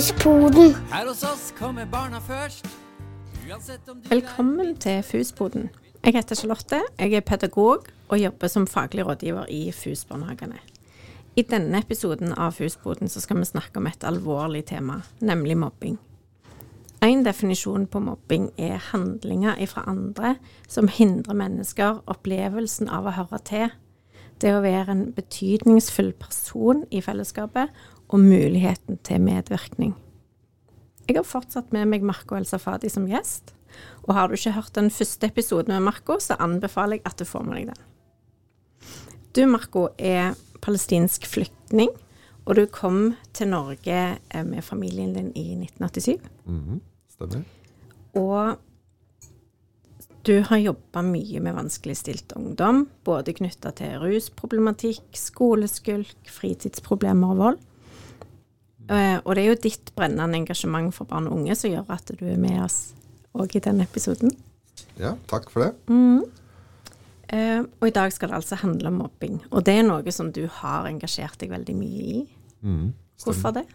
Fuspoden. Her hos oss kommer barna først. Om du Velkommen til FUS-boden. Jeg heter Charlotte, jeg er pedagog og jobber som faglig rådgiver i FUS-barnehagene. I denne episoden av FUS-boden så skal vi snakke om et alvorlig tema, nemlig mobbing. En definisjon på mobbing er handlinger fra andre som hindrer mennesker opplevelsen av å høre til, det å være en betydningsfull person i fellesskapet og muligheten til medvirkning. Jeg har fortsatt med meg Marco El Safadi som gjest. Og har du ikke hørt den første episoden med Marco, så anbefaler jeg at du får med deg den. Du, Marco, er palestinsk flyktning, og du kom til Norge eh, med familien din i 1987. Mhm, Stemmer. Og du har jobba mye med vanskeligstilt ungdom, både knytta til rusproblematikk, skoleskulk, fritidsproblemer og vold. Eh, Og det er jo ditt brennende engasjement for barn og unge som gjør at du er med oss òg i denne episoden. Ja, takk for det. Eh, Og i dag skal det altså handle om mobbing. Og det er noe som du har engasjert deg veldig mye i. Mm, Hvorfor det?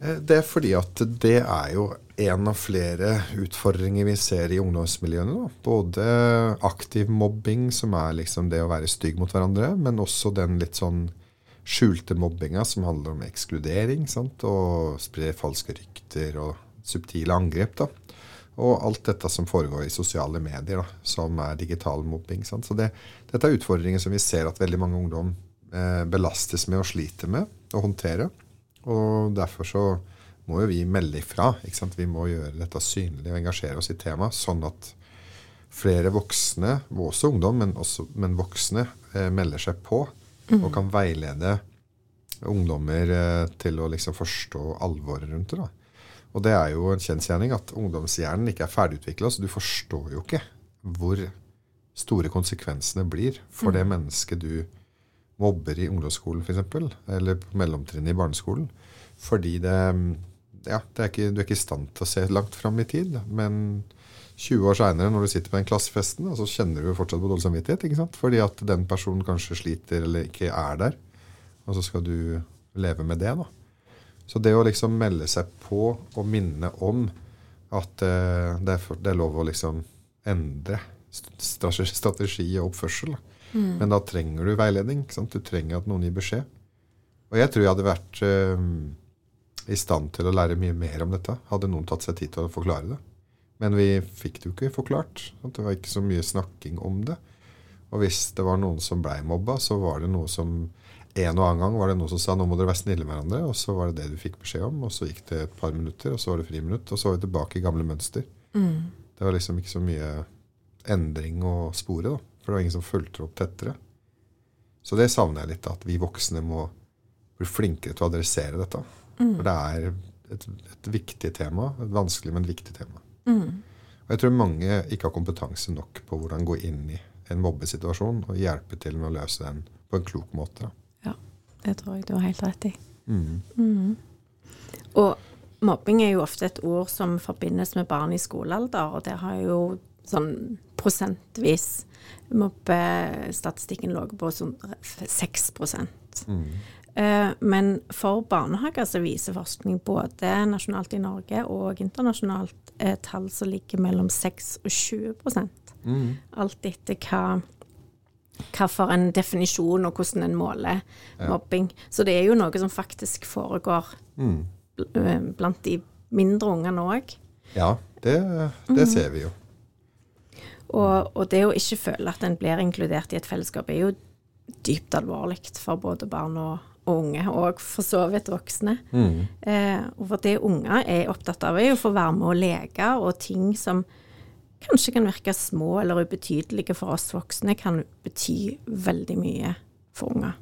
Eh, Det er fordi at det er jo en av flere utfordringer vi ser i ungdomsmiljøene. Da. Både aktiv mobbing, som er liksom det å være stygg mot hverandre, men også den litt sånn skjulte mobbinga som handler om ekskludering, sant? og spre falske rykter og subtile angrep. da. Og alt dette som foregår i sosiale medier, da, som er digital mobbing. Sant? Så det, dette er utfordringer som vi ser at veldig mange ungdom eh, belastes med og sliter med å håndtere. Og derfor så må jo vi melde ifra. Ikke sant? Vi må gjøre dette synlig og engasjere oss i temaet, sånn at flere voksne, og også ungdom, men, også, men voksne, eh, melder seg på og kan veilede ungdommer eh, til å liksom forstå alvoret rundt det. da. Og det er jo en kjensgjerning at ungdomshjernen ikke er ferdigutvikla, så du forstår jo ikke hvor store konsekvensene blir for det mennesket du mobber i ungdomsskolen f.eks., eller på mellomtrinnet i barneskolen. Fordi det, ja, det er ikke, du er ikke i stand til å se langt fram i tid. Men 20 år seinere, når du sitter på den klassefesten, så kjenner du jo fortsatt på dårlig samvittighet. ikke sant? Fordi at den personen kanskje sliter eller ikke er der. Og så skal du leve med det. da. Så det å liksom melde seg på og minne om at uh, det, er for, det er lov å liksom endre strategi, og oppførsel. Da. Men da trenger du veiledning. ikke sant? Du trenger at noen gir beskjed. Og jeg tror jeg hadde vært uh, i stand til å lære mye mer om dette. Hadde noen tatt seg tid til å forklare det. Men vi fikk det jo ikke forklart. Det var ikke så mye snakking om det. Og hvis det var noen som blei mobba, så var det noe som En og annen gang var det noen som sa nå må dere være snille med hverandre, og så var det det du fikk beskjed om. Og så gikk det et par minutter, og så var det friminutt, og så var vi tilbake i gamle mønster. Det var liksom ikke så mye endring å spore, da. For det var ingen som fulgte opp tettere. Så det savner jeg litt, at vi voksne må bli flinkere til å adressere dette. For det er et, et viktig tema. Et vanskelig, men viktig tema. Og jeg tror mange ikke har kompetanse nok på hvordan gå inn i en mobbesituasjon og hjelpe til med å løse den på en klok måte. Ja, det tror jeg du har helt rett i. Mm. Og mobbing er jo ofte et ord som forbindes med barn i skolealder, og det har jo sånn prosentvis Mobbestatistikken lå på sånn 6 Eh, Men for barnehager så viser forskning både nasjonalt i Norge og internasjonalt eh, tall som ligger mellom 6 og 20 mm. Alt etter hva hva for en definisjon og hvordan en måler mobbing. Så det er jo noe som faktisk foregår bl- eh, blant de mindre ungene òg. Ja, det, det ser vi jo. Og, og det å ikke føle at en blir inkludert i et fellesskap, er jo dypt alvorlig for både barn og, og unge, og for så vidt voksne. Eh, og for det unger er opptatt av, er å få være med å leke, og ting som kanskje kan virke små eller ubetydelige for oss voksne, kan bety veldig mye for unger.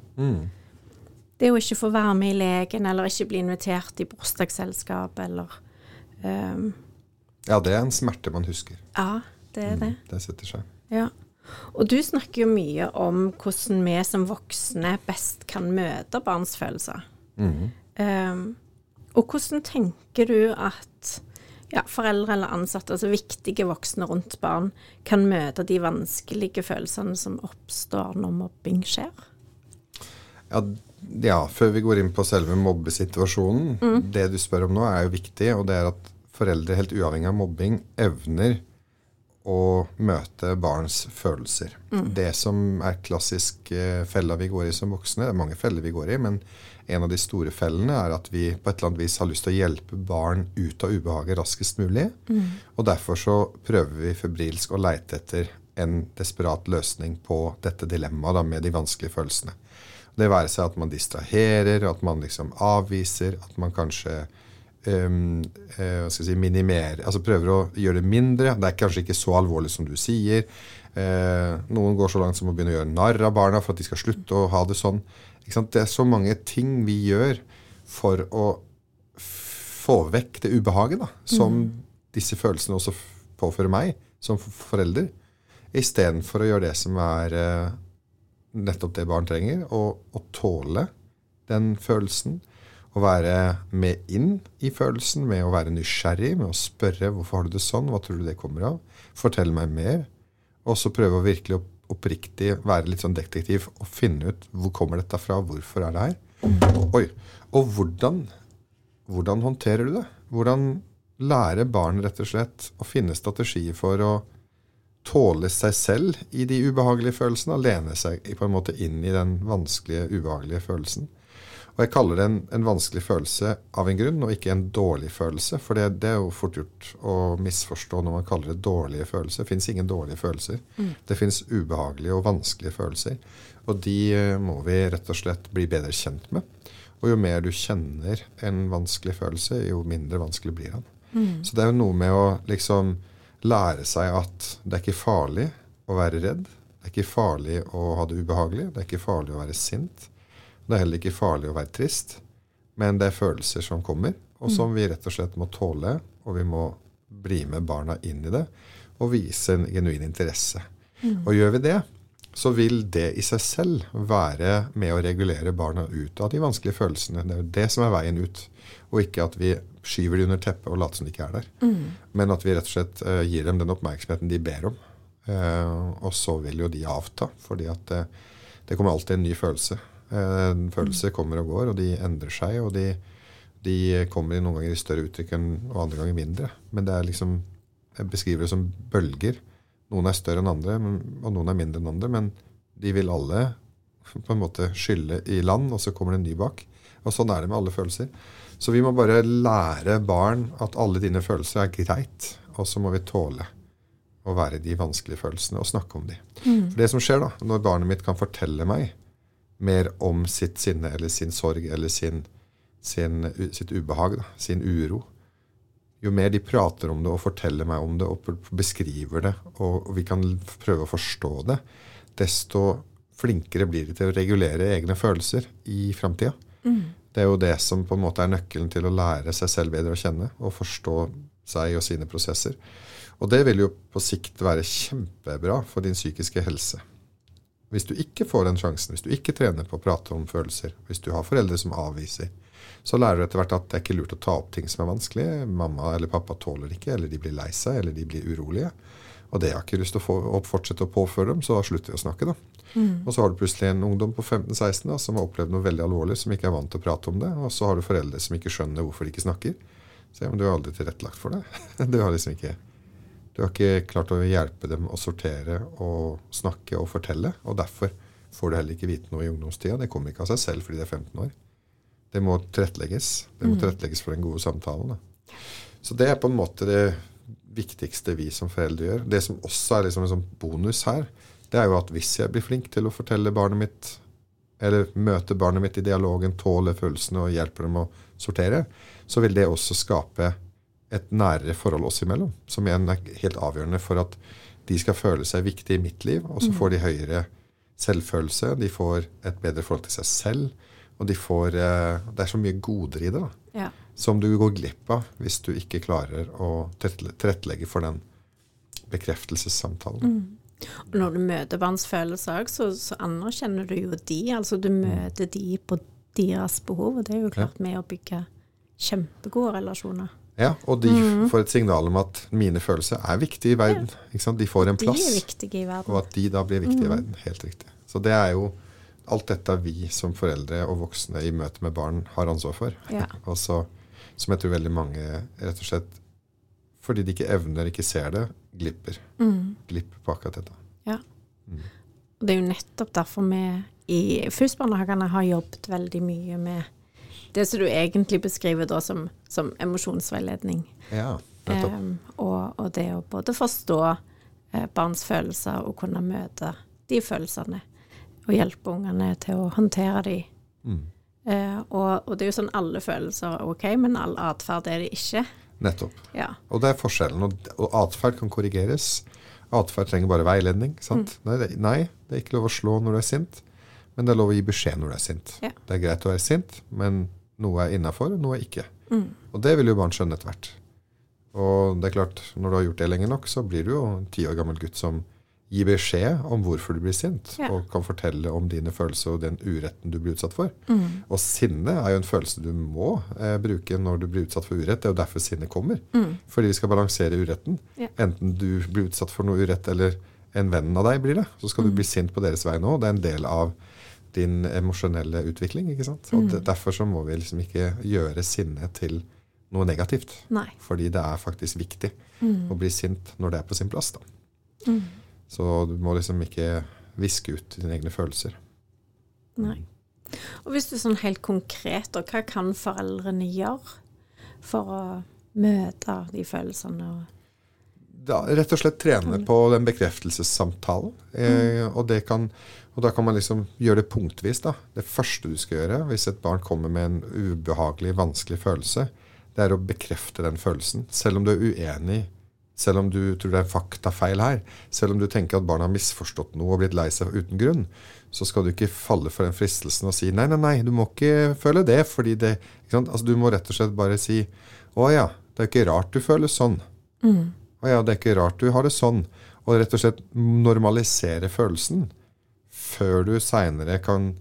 Det å ikke få være med i leken, eller ikke bli invitert i bursdagsselskap, eller um, Ja, det er en smerte man husker. Ja, det er det. Det setter seg. Ja. Og du snakker jo mye om hvordan vi som voksne best kan møte barns følelser. Ehm, og hvordan tenker du at ja, foreldre eller ansatte, altså viktige voksne rundt barn, kan møte de vanskelige følelsene som oppstår når mobbing skjer? Ja, ja, før vi går inn på selve mobbesituasjonen Det du spør om nå, er jo viktig, og det er at foreldre, helt uavhengig av mobbing, evner å møte barns følelser. Det som er klassisk eh, fella vi går i som voksne, det er mange feller vi går i, men en av de store fellene er at vi på et eller annet vis har lyst til å hjelpe barn ut av ubehaget raskest mulig. Og derfor så prøver vi febrilsk å leite etter en desperat løsning på dette dilemmaet med de vanskelige følelsene. Det være seg at man distraherer, at man liksom avviser, at man kanskje um, uh, skal si, minimere Altså prøver å gjøre det mindre. Det er kanskje ikke så alvorlig som du sier. Uh, noen går så langt som å begynne å gjøre narr av barna for at de skal slutte å ha det sånn. Det er så mange ting vi gjør for å få vekk det ubehaget da, som disse følelsene også påfører meg som forelder, istedenfor å gjøre det som er uh, nettopp det barn trenger, å tåle den følelsen. Å være med inn i følelsen, med å være nysgjerrig, med å spørre hvorfor har du det sånn, hva tror du det kommer av? Fortell meg mer. Og så prøve å virkelig opp, oppriktig være litt sånn detektiv og finne ut hvor kommer dette fra, hvorfor er det her? Oi. Og hvordan, hvordan håndterer du det? Hvordan lære barn rett og slett å finne strategier for å tåle seg selv i de ubehagelige følelsene, lene seg på en måte inn i den vanskelige, ubehagelige følelsen. Og jeg kaller det en, en vanskelig følelse av en grunn, og ikke en dårlig følelse. For det, det er jo fort gjort å misforstå når man kaller det dårlige følelser. Det fins ingen dårlige følelser. Det fins ubehagelige og vanskelige følelser. Og de eh, må vi rett og slett bli bedre kjent med. Og jo mer du kjenner en vanskelig følelse, jo mindre vanskelig blir den. Så det er jo noe med å liksom lære seg at det er ikke farlig å være redd. Det er ikke farlig å ha det ubehagelig. Det er ikke farlig å være sint. Det er heller ikke farlig å være trist. Men det er følelser som kommer, og som vi rett og slett må tåle. Og vi må bli med barna inn i det og vise en genuin interesse. Og gjør vi det, så vil det i seg selv være med å regulere barna ut av de vanskelige følelsene. Det er jo det som er veien ut. Og ikke at vi skyver de under teppet og later som de ikke er der. Men at vi rett og slett uh, gir dem den oppmerksomheten de ber om. Uh, og så vil jo de avta, fordi at uh, det kommer alltid en ny følelse. Eh, en følelse kommer og går, og de endrer seg. Og de, de kommer noen ganger i større uttrykk enn og andre ganger mindre. Men det er liksom Jeg beskriver det som bølger. Noen er større enn andre, og noen er mindre enn andre. Men de vil alle på en måte skylle i land, og så kommer det en ny bak. Og sånn er det med alle følelser. Så vi må bare lære barn at alle dine følelser er greit, og så må vi tåle å være i de vanskelige følelsene og snakke om de. For det som skjer da, når barnet mitt kan fortelle meg mer om sitt sinne eller sin sorg eller sin, sin, sitt ubehag, da, sin uro, jo mer de prater om det og forteller meg om det og beskriver det, og, og vi kan prøve å forstå det, desto flinkere blir de til å regulere egne følelser i framtida. Det er jo det som på en måte er nøkkelen til å lære seg selv bedre å kjenne og forstå seg og sine prosesser. Og det vil jo på sikt være kjempebra for din psykiske helse. Hvis du ikke får den sjansen, hvis du ikke trener på å prate om følelser, hvis du har foreldre som avviser, så lærer du etter hvert at det er ikke lurt å ta opp ting som er vanskelig. Mamma eller pappa tåler ikke, eller de blir lei seg, eller de blir urolige. Og det har jeg ikke lyst til å, få, å fortsette å påføre dem, så da slutter vi å snakke, da. Og så har du plutselig en ungdom på 15-16 da, som har opplevd noe veldig alvorlig, som ikke er vant til å prate om det. Og så har du foreldre som ikke skjønner hvorfor de ikke snakker. Så ja, men du har aldri tilrettelagt for det. Du har liksom ikke du har ikke klart å hjelpe dem å sortere og snakke og fortelle. Og derfor får du heller ikke vite noe i ungdomstida. Det kommer ikke av seg selv fordi det er 15 år. Det må tilrettelegges. Det må tilrettelegges for den gode samtalen. Da. Så det er på en måte det viktigste vi som foreldre gjør. Det som også er liksom en sånn bonus her, det er jo at hvis jeg blir flink til å fortelle barnet mitt, eller møte barnet mitt i dialogen, tåle følelsene og hjelpe dem å sortere, så vil det også skape et nærere forhold oss imellom, som igjen er helt avgjørende for at de skal føle seg viktige i mitt liv, og så får de høyere selvfølelse, de får et bedre forhold til seg selv, og de får eh, Det er så mye goder i det da, Ja. som du går glipp av hvis du ikke klarer å tilrettelegge for den bekreftelsessamtalen. Og når du møter barns følelser òg, så, så anerkjenner du jo de. Altså du møter de på deres behov, og det er jo klart med å bygge kjempegode relasjoner. Ja, og de får et signal om at mine følelser er viktige i verden. De får en plass. Og at de da blir viktige i verden. Helt riktig. Så det er jo alt dette vi som foreldre og voksne i møte med barn har ansvar for. Ja. og så, som jeg tror veldig mange rett og slett fordi de ikke evner, ikke ser det, glipper. Mm. Glipper på akkurat dette. Ja. Mm. Det er jo nettopp derfor vi i FUS-barnehagene har jobbet veldig mye med det som du egentlig beskriver da som, som emosjonsveiledning. Ja, nettopp. Em, og, og det å både forstå eh, barns følelser og kunne møte de følelsene. Og hjelpe ungene til å håndtere de. Mm. Uh, og, og det er jo sånn alle følelser er ok, men all atferd er det ikke. Nettopp. Ja. Og det er forskjellen. Og, og atferd kan korrigeres. Atferd trenger bare veiledning. Sant? Mm. Nei, det, nei, det er ikke lov å slå når du er sint, men det er lov å gi beskjed når du er sint. Ja. Det er greit å være sint, men noe er innafor, noe er ikke. Mm. Og det vil jo barn skjønne etter hvert. Og det er klart, når du har gjort det lenge nok, så blir du jo en ti år gammel gutt som gir beskjed om hvorfor du blir sint, Ja. og kan fortelle om dine følelser og den uretten du blir utsatt for. Mm. Og sinne er jo en følelse du må eh, bruke når du blir utsatt for urett. Det er jo derfor sinnet kommer. Mm. Fordi vi skal balansere uretten. Ja. Enten du blir utsatt for noe urett, eller en venn av deg blir det. Så skal Mm. du bli sint på deres vegne òg. Det er en del av din emosjonelle utvikling. ikke sant? Og Mm. Derfor så må vi liksom ikke gjøre sinne til noe negativt. Nei. Fordi det er faktisk viktig Mm. å bli sint når det er på sin plass. da. Mm. Så du må liksom ikke viske ut dine egne følelser. Nei. Og hvis du sånn helt konkret, og hva kan foreldrene gjøre for å møte de følelsene? Da, rett og slett trene på den bekreftelsessamtalen. Eh, og, det kan, og da kan man liksom gjøre det punktvis. da. Det første du skal gjøre hvis et barn kommer med en ubehagelig, vanskelig følelse, det er å bekrefte den følelsen. Selv om du er uenig, selv om du tror det er faktafeil her, selv om du tenker at barnet har misforstått noe og blitt lei seg uten grunn, så skal du ikke falle for den fristelsen og si nei, nei, nei, du må ikke føle det. fordi det? Altså, Du må rett og slett bare si å ja, det er ikke rart du føler sånn. mm. Å ja, det er ikke rart du har det sånn. Og rett og slett normalisere følelsen før du seinere kan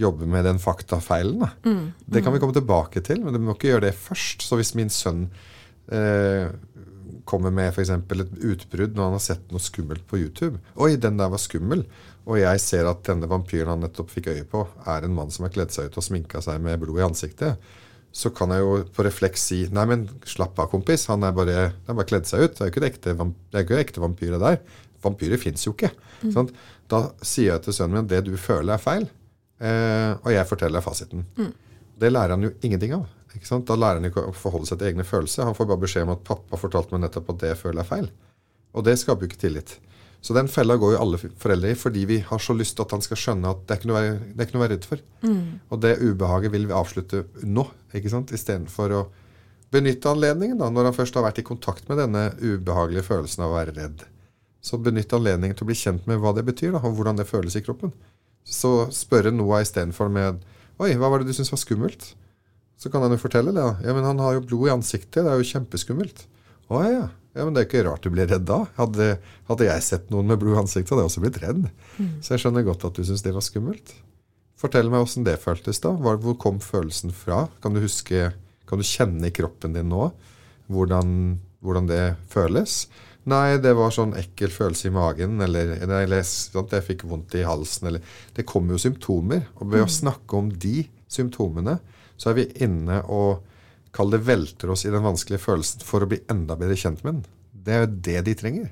jobbe med den faktafeilen. Mm. Det kan vi komme tilbake til, men du må ikke gjøre det først. Så hvis min sønn eh, kommer med f.eks. et utbrudd når han har sett noe skummelt på YouTube Oi, den der var skummel. Og jeg ser at denne vampyren han nettopp fikk øye på, er en mann som har kledd seg ut og sminka seg med blod i ansiktet. Så kan jeg jo på refleks si Nei, men slapp av, kompis. Han er bare, han bare kledd seg ut. Det er jo ikke det ekte, det er ikke det ekte vampyret der. Vampyrer fins jo ikke. Sant? Da sier jeg til sønnen min at det du føler, er feil. Eh, og jeg forteller deg fasiten. Det lærer han jo ingenting av. Da lærer han ikke å forholde seg til egne følelser. Han får bare beskjed om at pappa fortalte meg nettopp at det jeg føler er feil. Og det skaper jo ikke tillit. Så den fella går jo alle foreldre i fordi vi har så lyst til at han skal skjønne at det er ikke noe er ikke noe å være redd for. Og det ubehaget vil vi avslutte nå, ikke sant? istedenfor å benytte anledningen da, når han først har vært i kontakt med denne ubehagelige følelsen av å være redd. Så benytt anledningen til å bli kjent med hva det betyr, da, og hvordan det føles i kroppen. Så spørre Noah istedenfor med Oi, hva var det du syntes var skummelt? Så kan han jo fortelle det. da. Ja, men han har jo blod i ansiktet. Det er jo kjempeskummelt. Å ja. ja. Men det er ikke rart du blir redd da. Hadde, hadde jeg sett noen med blod i ansiktet, hadde jeg også blitt redd. Så jeg skjønner godt at du syns det var skummelt. Fortell meg åssen det føltes da. Hvor, hvor kom følelsen fra? Kan du huske, kan du kjenne i kroppen din nå hvordan, hvordan det føles? Nei, det var sånn ekkel følelse i magen, eller, eller sant, jeg fikk vondt i halsen, eller Det kommer jo symptomer. Og ved å snakke om de symptomene, så er vi inne og kall det velter oss i den vanskelige følelsen for å bli enda bedre kjent med den. Det er jo det de trenger.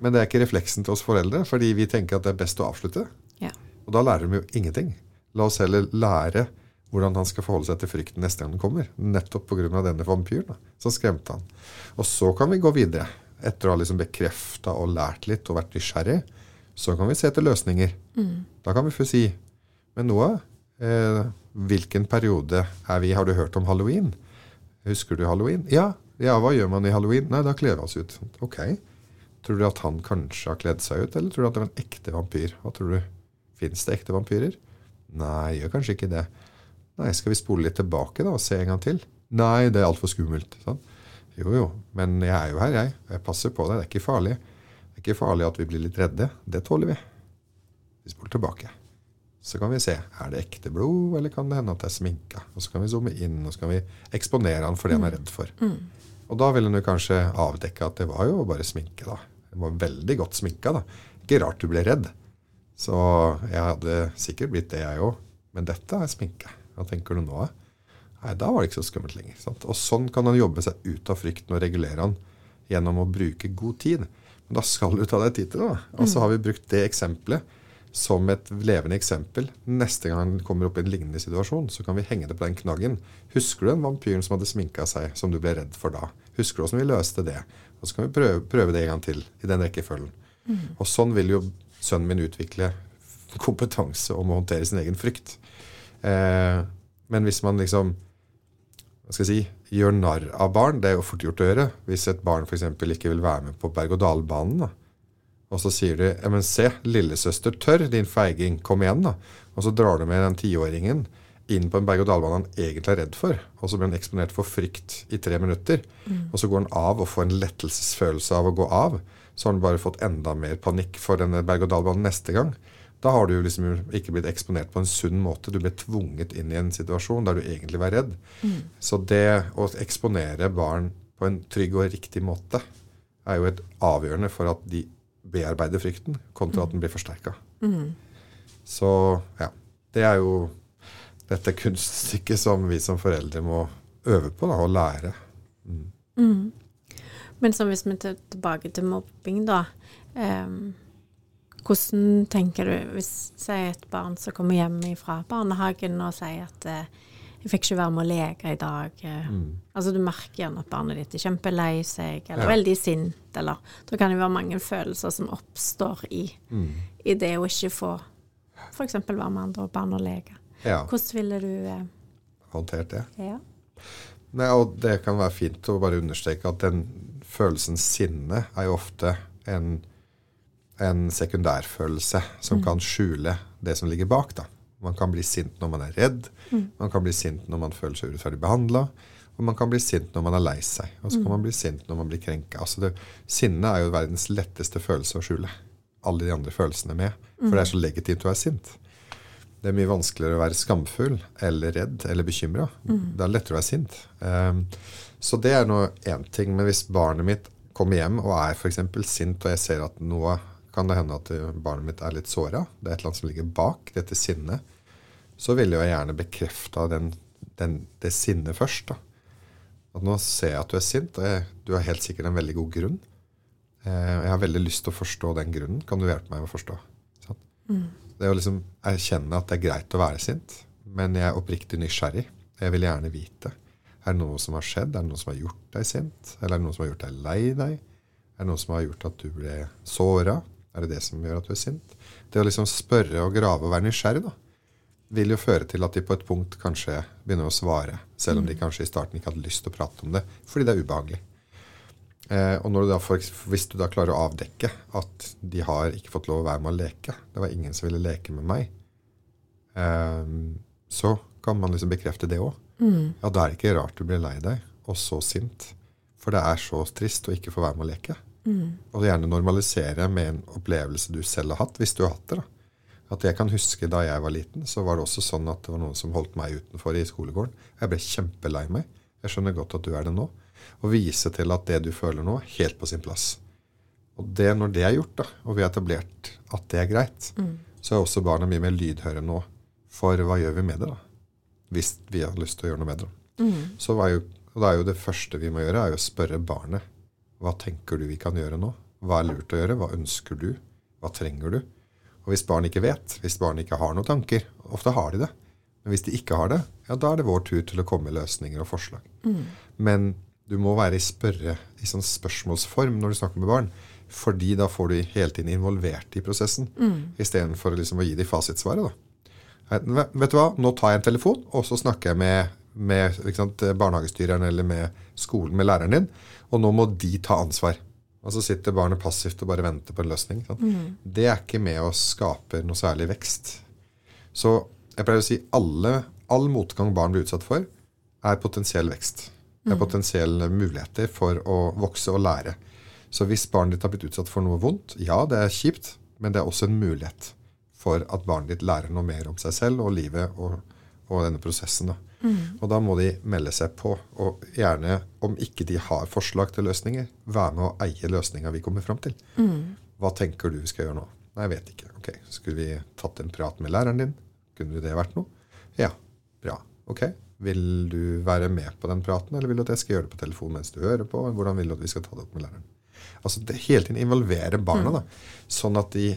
Men det er ikke refleksen til oss foreldre, fordi vi tenker at det er best å avslutte. Ja. Og da lærer de jo ingenting. La oss heller lære hvordan han skal forholde seg til frykten neste gang den kommer. Nettopp pga. denne vampyren da, som skremte han. Og så kan vi gå videre. Etter å ha liksom bekrefta og lært litt og vært nysgjerrig, så kan vi se etter løsninger. Da kan vi få si Men Noah, eh, hvilken periode er vi i? Har du hørt om halloween? Husker du halloween? Ja. Ja, hva gjør man i halloween? Nei, da kler vi oss ut. Ok. Tror du at han kanskje har kledd seg ut, eller tror du at det var en ekte vampyr? Hva tror du? Fins det ekte vampyrer? Nei, gjør kanskje ikke det. Nei, skal vi spole litt tilbake da og se en gang til? Nei, det er altfor skummelt. Sånn. Jo, jo, men jeg er jo her, jeg. Jeg passer på deg. Det er ikke farlig. Det er ikke farlig at vi blir litt redde. Det tåler vi. Vi spoler tilbake. Så kan vi se er det ekte blod, eller kan det hende at det er sminka. Og så kan vi zoome inn og så kan vi eksponere han for det han er redd for. Og da vil han jo kanskje avdekke at det var jo bare sminke. da. Det var veldig godt sminka. da. Ikke rart du ble redd. Så jeg hadde sikkert blitt det, jeg òg. Men dette er sminke. Hva tenker du nå? Nei, da var det ikke så skummelt lenger. Sant? Og sånn kan han jobbe seg ut av frykten og regulere han gjennom å bruke god tid. Men da skal du ta deg tid til det. da. Og så har vi brukt det eksempelet som et levende eksempel. Neste gang han kommer opp i en lignende situasjon, så kan vi henge det på den knaggen. Husker du den vampyren som hadde sminka seg, som du ble redd for da? Husker du åssen vi løste det? Og så kan vi prøve, prøve det en gang til i den rekkefølgen. Og sånn vil jo sønnen min utvikle kompetanse om å håndtere sin egen frykt. Eh, men hvis man liksom hva skal jeg si, gjør narr av barn, det er jo fort gjort å gjøre. Hvis et barn f.eks. ikke vil være med på berg-og-dal-banen, og så sier de ja, men se, lillesøster tør, din feiging, kom igjen, da. Og så drar du med den tiåringen inn på en berg-og-dal-bane han egentlig er redd for, og så blir han eksponert for frykt i tre minutter. Og så går han av og får en lettelsesfølelse av å gå av. Så har han bare fått enda mer panikk for denne berg-og-dal-banen neste gang. Da har du liksom ikke blitt eksponert på en sunn måte. Du ble tvunget inn i en situasjon der du egentlig var redd. Så det å eksponere barn på en trygg og riktig måte er jo et avgjørende for at de bearbeider frykten, kontra at den blir forsterka. Så ja. Det er jo dette kunststykket som vi som foreldre må øve på da, og lære. Men så hvis vi tar tilbake til mobbing, da. ehm, hvordan tenker du hvis si et barn som kommer hjem fra barnehagen og sier at eh, 'jeg fikk ikke være med å leke i dag'. Mm. Altså Du merker gjerne at barnet ditt er kjempelei seg, eller Ja. veldig sint, eller da kan det være mange følelser som oppstår i, i det å ikke få f.eks. være med andre barn og leke. Ja, Hvordan ville du eh, håndtert det. Ja. Nei, og det kan være fint å bare understreke at den følelsen sinne er jo ofte en, en sekundærfølelse som kan skjule det som ligger bak. da. Man kan bli sint når man er redd, man kan bli sint når man føler seg urettferdig behandla, og man kan bli sint når man er lei seg. Og så kan man bli sint når man blir krenka. Altså det, sinne er jo verdens letteste følelse å skjule. Alle de andre følelsene med. For det er så legitimt å være sint. Det er mye vanskeligere å være skamfull eller redd eller bekymra. Det er lettere å være sint. Um, så det er nå én ting. Men hvis barnet mitt kommer hjem og er f.eks. sint, og jeg ser at nå kan det hende at barnet mitt er litt såra, det er et eller annet som ligger bak dette sinnet, så ville jeg gjerne bekrefta det sinnet først. da. At nå ser jeg at du er sint, og jeg, du har helt sikkert en veldig god grunn. Eh, jeg har veldig lyst til å forstå den grunnen. Kan du hjelpe meg med å forstå? Mm. Det å liksom erkjenne at det er greit å være sint, men jeg er oppriktig nysgjerrig. Jeg vil gjerne vite. Er det noe som har skjedd? Er det noe som har gjort deg sint? Eller er det noe som har gjort deg lei deg? Er det noe som har gjort at du ble såra? Er det det som gjør at du er sint? Det å liksom spørre og grave og være nysgjerrig da, vil jo føre til at de på et punkt kanskje begynner å svare, selv om de kanskje i starten ikke hadde lyst til å prate om det, fordi det er ubehagelig. Eh, og når du da hvis du da klarer å avdekke at de har ikke fått lov å være med å leke, det var ingen som ville leke med meg, eh, så kan man liksom bekrefte det òg. Ja, da er det ikke rart du blir lei deg, og så sint. For det er så trist å ikke få være med å leke. Og gjerne normalisere med en opplevelse du selv har hatt, hvis du har hatt det. da. At jeg kan huske da jeg var liten, så var det også sånn at det var noen som holdt meg utenfor i skolegården. Jeg ble kjempelei meg. Jeg skjønner godt at du er det nå. Og vise til at det du føler nå, er helt på sin plass. Og det, når det er gjort, da, og vi har etablert at det er greit, så er også barna mye mer lydhøre nå. For hva gjør vi med det, da? Hvis vi har lyst til å gjøre noe med det. Så var jo, og da er jo det første vi må gjøre, er jo å spørre barnet. Hva tenker du vi kan gjøre nå? Hva er lurt å gjøre? Hva ønsker du? Hva trenger du? Og hvis barn ikke vet, hvis barn ikke har noen tanker Ofte har de det. Men hvis de ikke har det, ja, da er det vår tur til å komme med løsninger og forslag. Men du må være i, spørre, i sånn spørsmålsform når du snakker med barn. Fordi da får du hele tiden involvert i prosessen, mm. istedenfor liksom å gi dem fasitsvaret. da. Vet du hva, nå tar jeg en telefon, og så snakker jeg med, med sant, barnehagestyreren eller med skolen, med læreren din, og nå må de ta ansvar. Og så sitter barnet passivt og bare venter på en løsning. sant? Det er ikke med å skape noe særlig vekst. Så jeg pleier å si alle, all motgang barn blir utsatt for, er potensiell vekst. Det er potensielle muligheter for å vokse og lære. Så hvis barnet ditt har blitt utsatt for noe vondt, ja, det er kjipt, men det er også en mulighet for at barnet ditt lærer noe mer om seg selv og livet og, og denne prosessen. Da. Og da må de melde seg på. Og gjerne, om ikke de har forslag til løsninger, være med å eie løsninga vi kommer fram til. Hva tenker du vi skal gjøre nå? Nei, jeg vet ikke. Ok, Skulle vi tatt en prat med læreren din? Kunne det vært noe? Ja. Bra. Ok. Vil du være med på den praten, eller vil du at jeg skal gjøre det på telefon mens du hører på? Hvordan vil du at vi skal ta det opp med læreren? Altså det Hele tiden involvere barna, da, sånn at de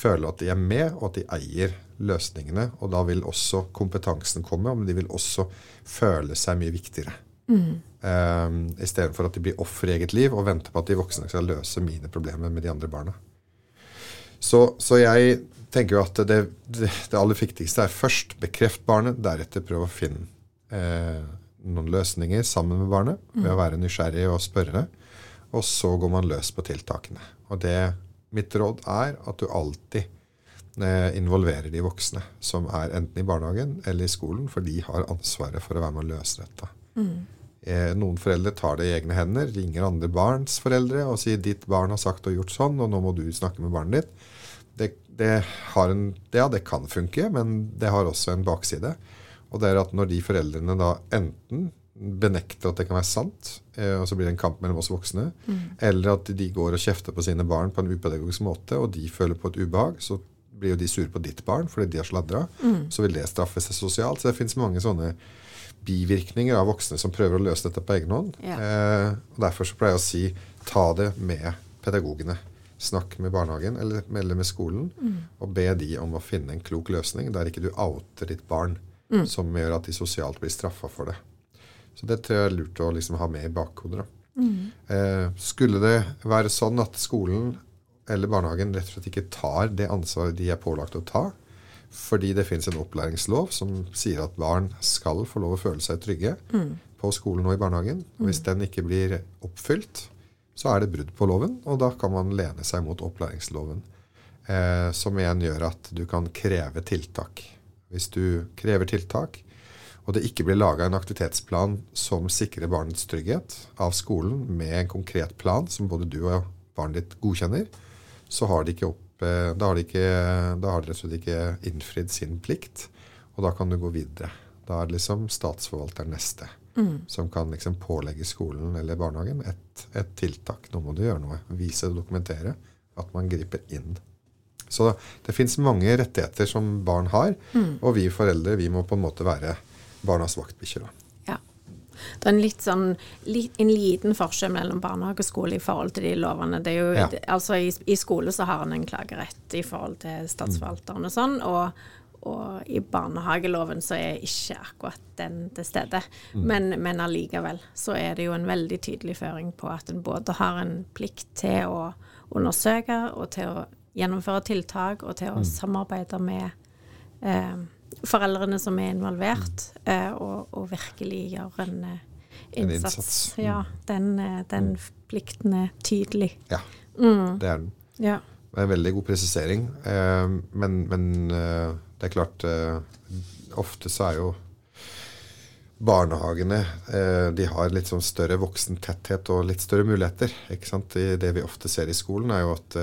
føler at de er med, og at de eier løsningene. Og da vil også kompetansen komme, men de vil også føle seg mye viktigere. Mm. Um, Istedenfor at de blir offer i eget liv og venter på at de voksne skal løse mine problemer med de andre barna. Så, så jeg tenker jo at det, det, det, aller viktigste er først bekreft barnet, deretter prøve å finne eh, noen løsninger sammen med barnet ved å være nysgjerrig og spørre. Og så går man løs på tiltakene. Og det mitt råd er at du alltid eh, involverer de voksne som er enten i barnehagen eller i skolen, for de har ansvaret for å være med å løse dette. Mm. Eh, noen foreldre tar det i egne hender, ringer andre barns foreldre og sier 'ditt barn har sagt og gjort sånn, og nå må du snakke med barnet ditt'. Det, det, en, ja, det kan funke, men det har også en bakside. Og det er at når de foreldrene da enten benekter at det kan være sant, eh, og så blir det en kamp mellom oss voksne, mm. eller at de går og kjefter på sine barn på en upedagogisk måte, og de føler på et ubehag, så blir jo de sure på ditt barn fordi de har sladra. Mm. Så vil det straffe seg sosialt. Så det fins mange sånne bivirkninger av voksne som prøver å løse dette på egen hånd. Ja. Eh, og Derfor så pleier jeg å si ta det med pedagogene. Snakk med barnehagen eller, eller med skolen, mm. og be de om å finne en klok løsning der ikke du outer ditt barn, mm. som gjør at de sosialt blir straffa for det. Så det tror jeg er lurt å liksom ha med i bakhodet. Mm. Eh, skulle det være sånn at skolen eller barnehagen rett og slett ikke tar det ansvaret de er pålagt å ta, fordi det fins en opplæringslov som sier at barn skal få lov å føle seg trygge mm. på skolen og i barnehagen. Og hvis den ikke blir oppfylt, så er det brudd på loven, og da kan man lene seg mot opplæringsloven. Eh, som igjen gjør at du kan kreve tiltak. Hvis du krever tiltak, og det ikke blir laga en aktivitetsplan som sikrer barnets trygghet av skolen, med en konkret plan som både du og barnet ditt godkjenner, så har de ikke opp, eh, da har de, ikke, da har de rett og slett ikke innfridd sin plikt. Og da kan du gå videre. Da er det liksom statsforvalteren neste. Mm. Som kan liksom pålegge skolen eller barnehagen et, et, tiltak. Nå må du gjøre noe. Vise og dokumentere at man griper inn. Så det fins mange rettigheter som barn har, mm. og vi foreldre vi må på en måte være barnas vaktbikkje. Det er en litt sånn en liten forskjell mellom barnehage og skole i forhold til de lovene. Det er jo, ja. altså i, i, skole så har en en klagerett i forhold til statsforvalteren og sånn. og og i barnehageloven så er ikke akkurat den til stede. Mm. Men, men allikevel så er det jo en veldig tydelig føring på at en både har en plikt til å undersøke og til å gjennomføre tiltak og til å mm. samarbeide med eh, foreldrene som er involvert, uh, og, og, virkelig gjør en uh, innsats. En innsats. Ja, den, uh, den mm. plikten er tydelig. Ja, mm. det er den. Ja. Det er en veldig god presisering. men, men det er klart Ofte så er jo barnehagene de har litt sånn større voksentetthet og litt større muligheter. Det vi ofte ser i skolen, er jo at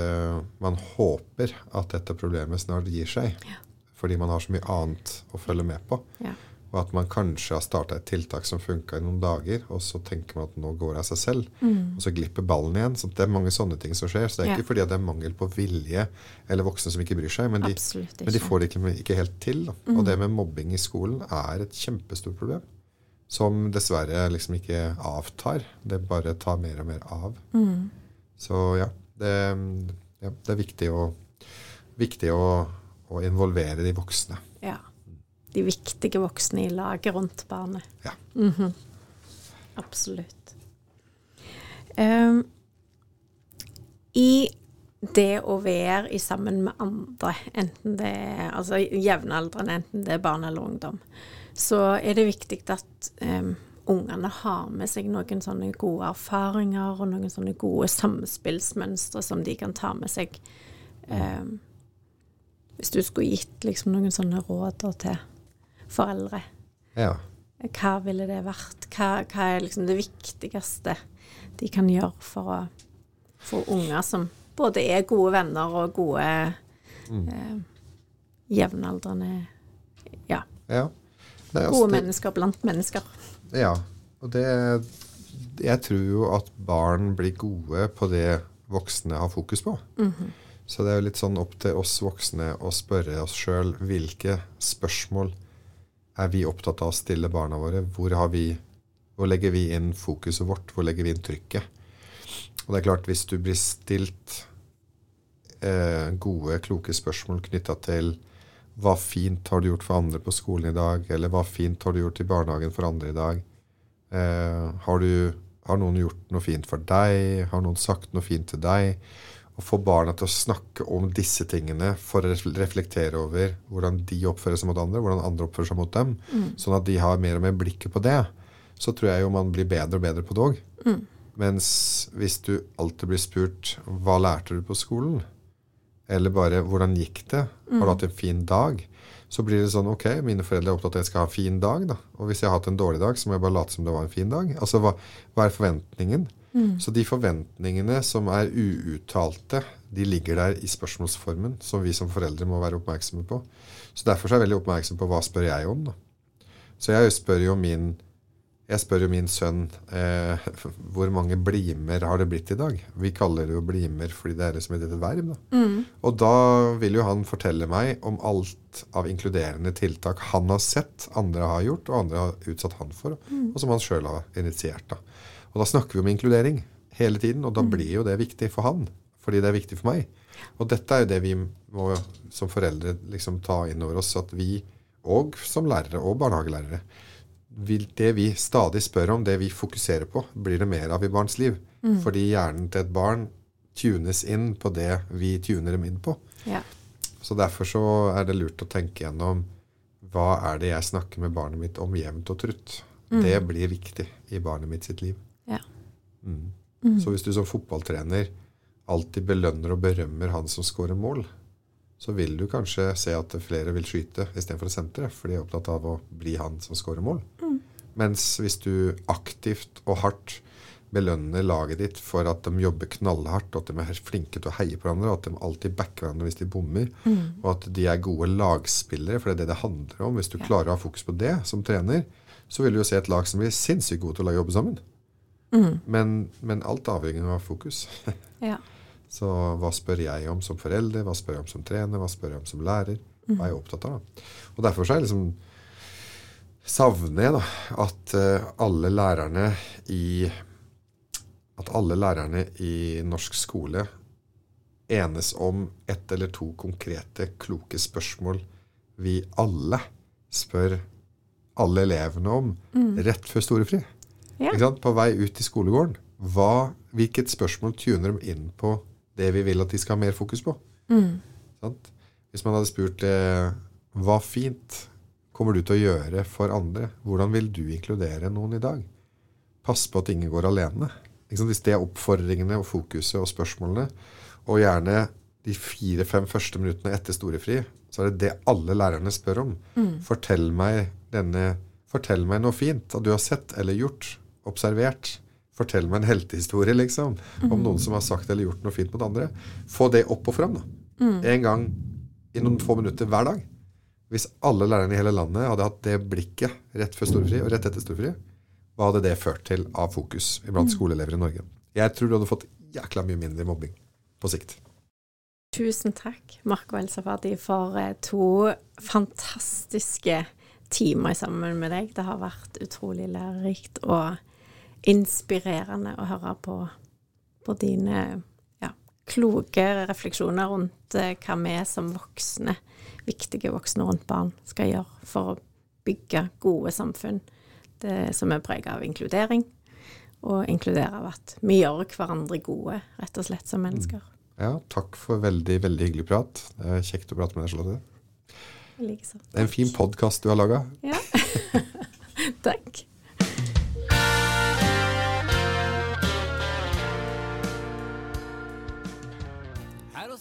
man håper at dette problemet snart gir seg. Ja fordi man har så mye annet å følge med på. Ja. Og at man kanskje har starta et tiltak som funka i noen dager, og så tenker man at nå går det av seg selv. Mm. Og så glipper ballen igjen. Så det er mange sånne ting som skjer. Så det er ja. ikke fordi det er mangel på vilje eller voksne som ikke bryr seg, men de, men de får det ikke, ikke helt til. Mm. Og det med mobbing i skolen er et kjempestort problem. Som dessverre liksom ikke avtar. Det bare tar mer og mer av. Mm. Så ja det, ja, det er viktig å, viktig å og involvere de voksne. Ja. De viktige voksne i laget rundt barnet. Ja. Mm -hmm. Absolutt. Um, I det å være i sammen med andre, enten det er altså jevnaldrende, enten det er barn eller ungdom, så er det viktig at um, ungene har med seg noen sånne gode erfaringer og noen sånne gode samspillsmønstre som de kan ta med seg um, hvis du skulle gitt liksom noen sånne råder til foreldre, ja. hva ville det vært? Hva, hva, er liksom det viktigste de kan gjøre for å få unger som både er gode venner og gode mm. eh, jevnaldrende Ja. ja. Nei, altså, gode mennesker blant mennesker. Ja. Og det Jeg tror jo at barn blir gode på det voksne har fokus på. Mm -hmm. Så det er jo litt sånn opp til oss voksne å spørre oss sjøl hvilke spørsmål er vi opptatt av å stille barna våre? Hvor, vi, hvor legger vi inn fokuset vårt? Hvor legger vi inn trykket? Og det er klart, hvis du blir stilt eh, gode, kloke spørsmål knytta til hva fint har du gjort for andre på skolen i dag? Eller hva fint har du gjort i barnehagen for andre i dag? Eh, har, du, har noen gjort noe fint for deg? Har noen sagt noe fint til deg? Å få barna til å snakke om disse tingene for å reflektere over hvordan de oppfører seg mot andre, hvordan andre oppfører seg mot dem, mm. sånn at de har mer og mer blikket på det, så tror jeg jo man blir bedre og bedre på òg. Mm. Mens hvis du alltid blir spurt 'Hva lærte du på skolen?' eller bare 'Hvordan gikk det?' 'Har du mm. hatt en fin dag?' Så blir det sånn Ok, mine foreldre er opptatt av at jeg skal ha en fin dag. da, Og hvis jeg har hatt en dårlig dag, så må jeg bare late som det var en fin dag. Altså, Hva, hva er forventningen? Mm. Så de forventningene som er uuttalte, de ligger der i spørsmålsformen, som vi som foreldre må være oppmerksomme på. Så Derfor er jeg veldig oppmerksom på hva spør jeg om. da. Så jeg spør jo min, jeg spør jo min sønn eh, hvor mange blimer har det blitt i dag. Vi kaller det jo blimer fordi det er liksom et verb. Da. Mm. Og da vil jo han fortelle meg om alt av inkluderende tiltak han har sett andre har gjort, og andre har utsatt han for, mm. og som han sjøl har initiert. da. Og da snakker vi om inkludering hele tiden, og da mm. blir jo det viktig for han. Fordi det er viktig for meg. Og dette er jo det vi må som foreldre liksom ta inn over oss, at vi, og som lærere og barnehagelærere, det vi stadig spør om, det vi fokuserer på, blir det mer av i barns liv. Mm. Fordi hjernen til et barn tunes inn på det vi tuner dem inn på. Ja. Så derfor så er det lurt å tenke gjennom hva er det jeg snakker med barnet mitt om jevnt og trutt. Mm. Det blir viktig i barnet mitt sitt liv. Ja. Mm. Mm. Så hvis du som fotballtrener alltid belønner og berømmer han som skårer mål, så vil du kanskje se at flere vil skyte istedenfor å sentre, for de er opptatt av å bli han som skårer mål. Mm. Mens hvis du aktivt og hardt belønner laget ditt for at de jobber knallhardt, og at de er flinke til å heie på hverandre, og at de alltid backer hverandre hvis de bommer, mm. og at de er gode lagspillere, for det er det det handler om. Hvis du ja. klarer å ha fokus på det som trener, så vil du jo se et lag som blir sinnssykt gode til å jobbe sammen. Mm. Men, men, alt avhenger av fokus. ja. Så hva spør jeg om som forelder, hva spør jeg om som trener, hva spør jeg om som lærer? Hva er jeg opptatt av? Og derfor så er jeg liksom savner jeg da, at uh, alle lærerne i at alle lærerne i norsk skole enes om ett eller to konkrete, kloke spørsmål vi alle spør alle elevene om mm. rett før storefri. Ja. På vei ut i skolegården. Hva, hvilket spørsmål tuner de inn på det vi vil at de skal ha mer fokus på? Mm. Hvis man hadde spurt eh, hva fint kommer du til å gjøre for andre? Hvordan vil du inkludere noen i dag? Pass på at ingen går alene. Hvis det er oppfordringene og fokuset og spørsmålene, og gjerne de fire-fem første minuttene etter storefri, så er det det alle lærerne spør om. Mm. Fortell meg denne Fortell meg noe fint at du har sett eller gjort observert. Fortell meg en heltehistorie, liksom, mm. om noen som har sagt eller gjort noe fint mot andre. Få det opp og fram. da. Mm. En gang i noen få minutter hver dag. Hvis alle lærerne i hele landet hadde hatt det blikket rett før storefri og rett etter storefri, hva hadde det ført til av fokus blant mm. skoleelever i Norge? Jeg tror du hadde fått jækla mye mindre mobbing på sikt. Tusen takk, Marco Elsafati, for eh, to fantastiske timer sammen med deg. Det har vært utrolig lærerikt og inspirerende å høre på, på dine ja, kloke refleksjoner rundt eh, hva vi som voksne, viktige voksne rundt barn, skal gjøre for å bygge gode samfunn det, som er preget av inkludering, og inkludere av at vi gjør hverandre gode, rett og slett, som mennesker. Mm. Ja, takk for veldig, veldig hyggelig prat. Det er kjekt å prate med deg, Charlotte. Likeså. Det er en fin podkast du har laga. Ja. takk.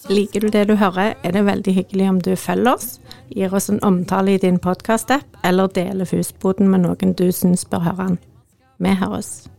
Liker du det du hører, er det veldig hyggelig om du følger oss, gir oss en omtale i din podkast-app, eller deler Fusboden med noen du syns bør høre den. Vi høres.